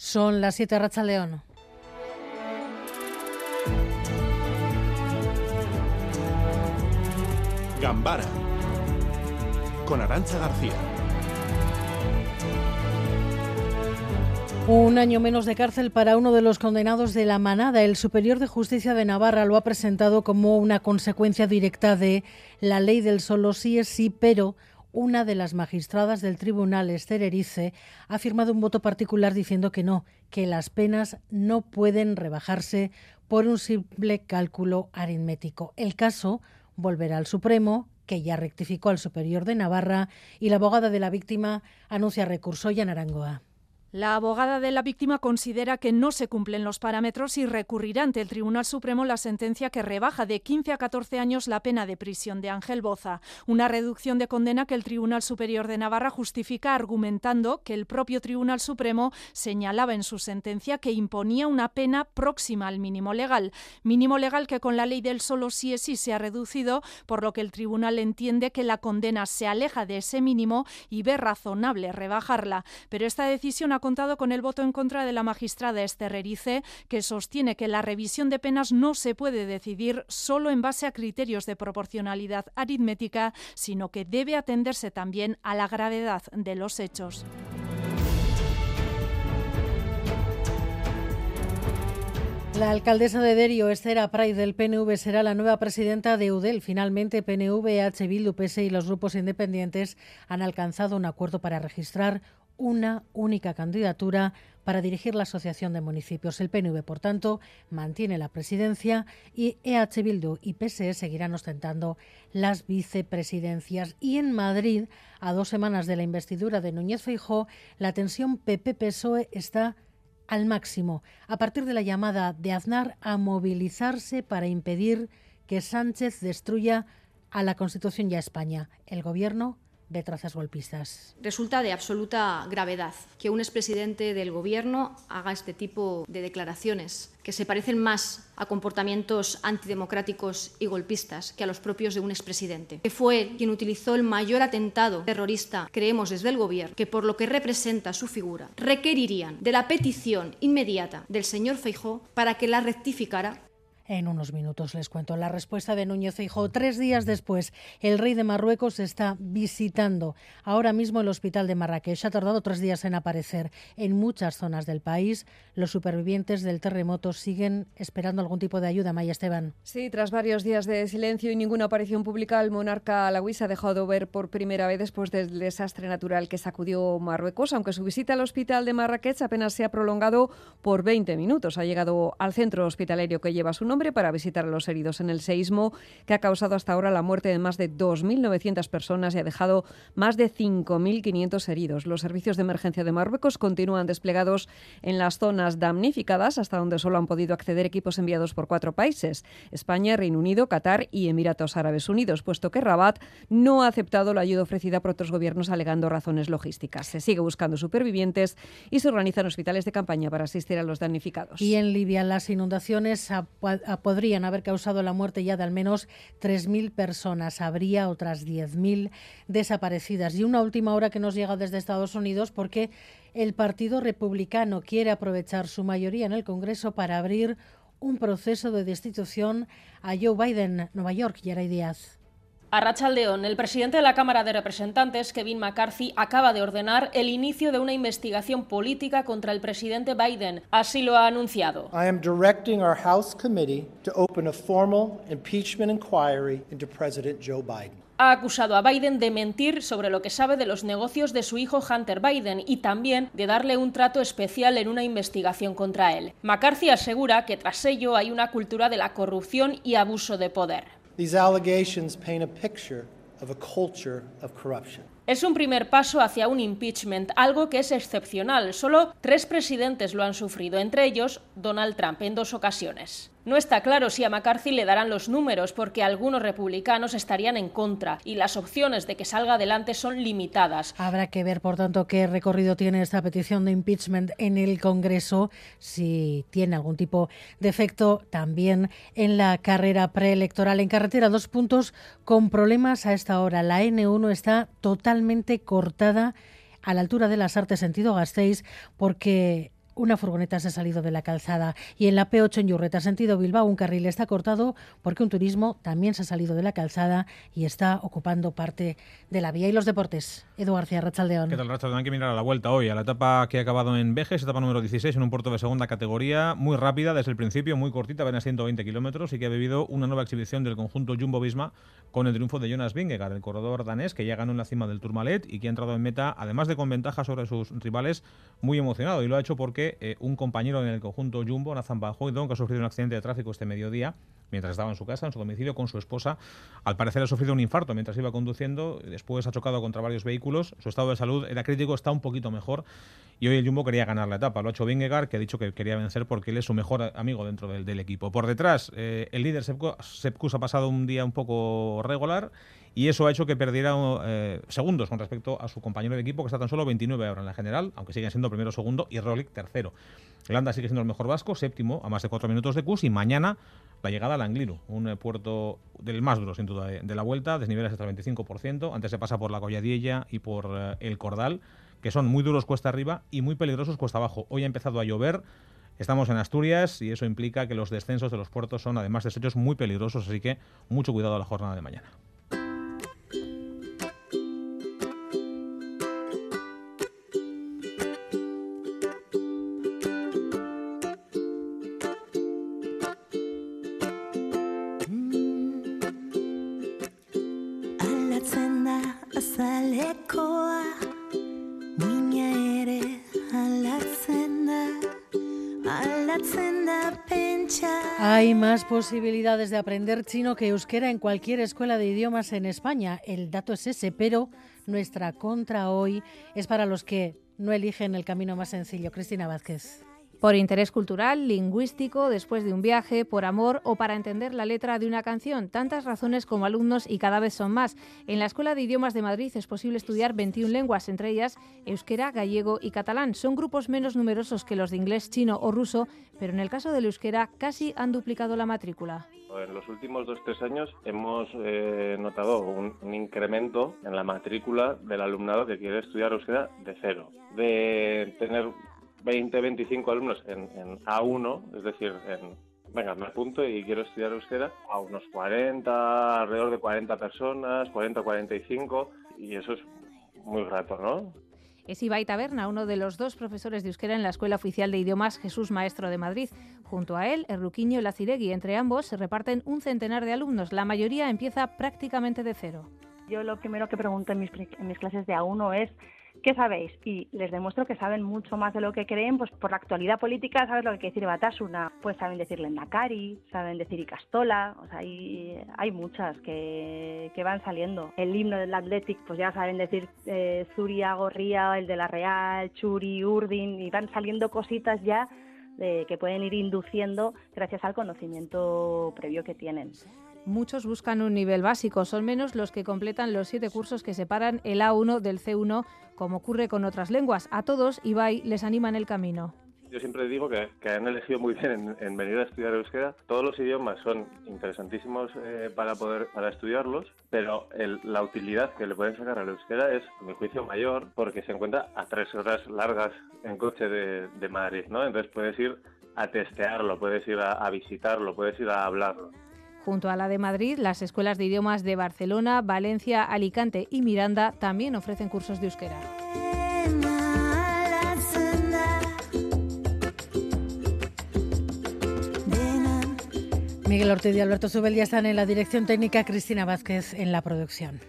Son las 7 Racha León. Gambara con Arancha García. Un año menos de cárcel para uno de los condenados de la manada. El Superior de Justicia de Navarra lo ha presentado como una consecuencia directa de la ley del solo sí es sí, pero una de las magistradas del tribunal, Esther Erice, ha firmado un voto particular diciendo que no, que las penas no pueden rebajarse por un simple cálculo aritmético. El caso volverá al Supremo, que ya rectificó al Superior de Navarra, y la abogada de la víctima anuncia recurso ya en Arangoa. La abogada de la víctima considera que no se cumplen los parámetros y recurrirá ante el Tribunal Supremo la sentencia que rebaja de 15 a 14 años la pena de prisión de Ángel Boza, una reducción de condena que el Tribunal Superior de Navarra justifica argumentando que el propio Tribunal Supremo señalaba en su sentencia que imponía una pena próxima al mínimo legal, mínimo legal que con la ley del solo sí es sí se ha reducido, por lo que el tribunal entiende que la condena se aleja de ese mínimo y ve razonable rebajarla, pero esta decisión ha contado con el voto en contra de la magistrada Esther Erice, que sostiene que la revisión de penas no se puede decidir solo en base a criterios de proporcionalidad aritmética, sino que debe atenderse también a la gravedad de los hechos. La alcaldesa de Derio, Esther Pray del PNV, será la nueva presidenta de UDEL. Finalmente, PNV, H. Bildu, y los grupos independientes han alcanzado un acuerdo para registrar una única candidatura para dirigir la Asociación de Municipios. El PNV, por tanto, mantiene la presidencia y EH Bildu y PSE seguirán ostentando las vicepresidencias. Y en Madrid, a dos semanas de la investidura de Núñez Feijó, la tensión PP-PSOE está al máximo, a partir de la llamada de Aznar a movilizarse para impedir que Sánchez destruya a la Constitución y a España. El Gobierno de trazas golpistas. Resulta de absoluta gravedad que un expresidente del Gobierno haga este tipo de declaraciones que se parecen más a comportamientos antidemocráticos y golpistas que a los propios de un expresidente, que fue quien utilizó el mayor atentado terrorista, creemos desde el Gobierno, que por lo que representa su figura, requerirían de la petición inmediata del señor Feijó para que la rectificara en unos minutos les cuento la respuesta de Núñez Feijóo. Tres días después, el rey de Marruecos está visitando ahora mismo el hospital de Marrakech. Ha tardado tres días en aparecer en muchas zonas del país. Los supervivientes del terremoto siguen esperando algún tipo de ayuda. Maya Esteban. Sí, tras varios días de silencio y ninguna aparición pública, el monarca alawí se ha dejado ver por primera vez después del desastre natural que sacudió Marruecos, aunque su visita al hospital de Marrakech apenas se ha prolongado por 20 minutos. Ha llegado al centro hospitalario que lleva su nombre para visitar a los heridos en el seísmo que ha causado hasta ahora la muerte de más de 2.900 personas y ha dejado más de 5.500 heridos. Los servicios de emergencia de Marruecos continúan desplegados en las zonas damnificadas, hasta donde solo han podido acceder equipos enviados por cuatro países, España, Reino Unido, Qatar y Emiratos Árabes Unidos, puesto que Rabat no ha aceptado la ayuda ofrecida por otros gobiernos alegando razones logísticas. Se sigue buscando supervivientes y se organizan hospitales de campaña para asistir a los damnificados. Y en Libia las inundaciones podrían haber causado la muerte ya de al menos 3.000 personas. Habría otras 10.000 desaparecidas. Y una última hora que nos llega desde Estados Unidos porque el Partido Republicano quiere aprovechar su mayoría en el Congreso para abrir un proceso de destitución a Joe Biden, Nueva York, y Díaz. A León, el presidente de la Cámara de Representantes, Kevin McCarthy, acaba de ordenar el inicio de una investigación política contra el presidente Biden. Así lo ha anunciado. I am directing our House committee to open a formal impeachment inquiry into President Joe Biden ha acusado a Biden de mentir sobre lo que sabe de los negocios de su hijo Hunter Biden y también de darle un trato especial en una investigación contra él. McCarthy asegura que tras ello hay una cultura de la corrupción y abuso de poder. These allegations paint a picture of a culture of corruption. Es un primer paso hacia un impeachment, algo que es excepcional. Solo tres presidentes lo han sufrido, entre ellos Donald Trump, en dos ocasiones. No está claro si a McCarthy le darán los números porque algunos republicanos estarían en contra y las opciones de que salga adelante son limitadas. Habrá que ver, por tanto, qué recorrido tiene esta petición de impeachment en el Congreso, si tiene algún tipo de efecto también en la carrera preelectoral. En carretera, dos puntos con problemas a esta hora. La N1 está totalmente cortada a la altura de las artes sentido Gasteiz porque una furgoneta se ha salido de la calzada. Y en la P8 en Yurreta, sentido Bilbao, un carril está cortado porque un turismo también se ha salido de la calzada y está ocupando parte de la vía. Y los deportes, Edu García, Rachaldeón. ¿Qué tal, Rachaldeón? Hay que mirar a la vuelta hoy, a la etapa que ha acabado en Vejes, etapa número 16, en un puerto de segunda categoría, muy rápida desde el principio, muy cortita, apenas 120 kilómetros y que ha vivido una nueva exhibición del conjunto Jumbo-Visma con el triunfo de Jonas Vingegaard, el corredor danés que ya ganó en la cima del Tourmalet y que ha entrado en meta, además de con ventaja sobre sus rivales, muy emocionado. Y lo ha hecho porque eh, un compañero en el conjunto Jumbo, Nathan Bajoidon, que ha sufrido un accidente de tráfico este mediodía, mientras estaba en su casa, en su domicilio, con su esposa. Al parecer ha sufrido un infarto mientras iba conduciendo, después ha chocado contra varios vehículos, su estado de salud era crítico, está un poquito mejor y hoy el Jumbo quería ganar la etapa. Lo ha hecho Vingegaard, que ha dicho que quería vencer porque él es su mejor amigo dentro del, equipo. Por detrás, eh, el líder Sepkus ha pasado un día un poco regular y eso ha hecho que perdiera eh, segundos con respecto a su compañero de equipo, que está tan solo 29 ahora en la general, aunque siguen siendo primero, segundo, y Roglic tercero. Landa sigue siendo el mejor vasco, séptimo, a más de cuatro minutos de Cus, y mañana la llegada al Angliru, un eh, puerto del más duro, sin duda, de, la vuelta, desniveles hasta el 25%, antes se pasa por la Colladiella y por eh, el Cordal, que son muy duros cuesta arriba y muy peligrosos cuesta abajo. Hoy ha empezado a llover, Estamos en Asturias y eso implica que los descensos de los puertos son además de hechos muy peligrosos, así que mucho cuidado a la jornada de mañana. Hay más posibilidades de aprender chino que euskera en cualquier escuela de idiomas en España. El dato es ese, pero nuestra contra hoy es para los que no eligen el camino más sencillo. Cristina Vázquez. Por interés cultural, lingüístico, después de un viaje, por amor o para entender la letra de una canción. Tantas razones como alumnos y cada vez son más. En la Escuela de Idiomas de Madrid es posible estudiar 21 lenguas, entre ellas euskera, gallego y catalán. Son grupos menos numerosos que los de inglés, chino o ruso, pero en el caso del euskera casi han duplicado la matrícula. En los últimos dos tres años hemos eh, notado un, incremento en la matrícula del alumnado que quiere estudiar euskera de cero. De tener 20, 25 alumnos en, A1, es decir, en, venga, me apunto y quiero estudiar euskera, a unos 40, alrededor de 40 personas, 40, 45, y eso es muy rato, ¿no? Es Ibai Taberna, uno de los dos profesores de euskera en la Escuela Oficial de Idiomas Jesús Maestro de Madrid. Junto a él, el Ruquiño y la Ciregui. Entre ambos se reparten un centenar de alumnos. La mayoría empieza prácticamente de cero. Yo lo primero que pregunto en mis, en mis clases de A1 es ¿qué sabéis? Y les demuestro que saben mucho más de lo que creen, pues por la actualidad política, ¿sabes lo que quiere decir Batasuna? Pues saben decirle Nakari, saben decir Icastola, o sea, hay, hay muchas que, que van saliendo. El himno del Athletic, pues ya saben decir eh, Zuria, Gorría, el de la Real, Churi, Urdin, y van saliendo cositas ya que pueden ir induciendo gracias al conocimiento previo que tienen. Muchos buscan un nivel básico, son menos los que completan los siete cursos que separan el A1 del C1, como ocurre con otras lenguas. A todos, Ibai les anima en el camino. Yo siempre digo que, han elegido muy bien en, venir a estudiar euskera. Todos los idiomas son interesantísimos eh, para poder para estudiarlos, pero la utilidad que le pueden sacar al euskera es, a mi juicio, mayor porque se encuentra a tres horas largas en coche de, de Madrid, ¿no? Entonces puedes ir a testearlo, puedes ir a visitarlo, puedes ir a hablarlo. Junto a la de Madrid, las escuelas de idiomas de Barcelona, Valencia, Alicante y Miranda también ofrecen cursos de euskera. Miguel Ortiz y Alberto Subel ya están en la dirección técnica, Cristina Vázquez en la producción.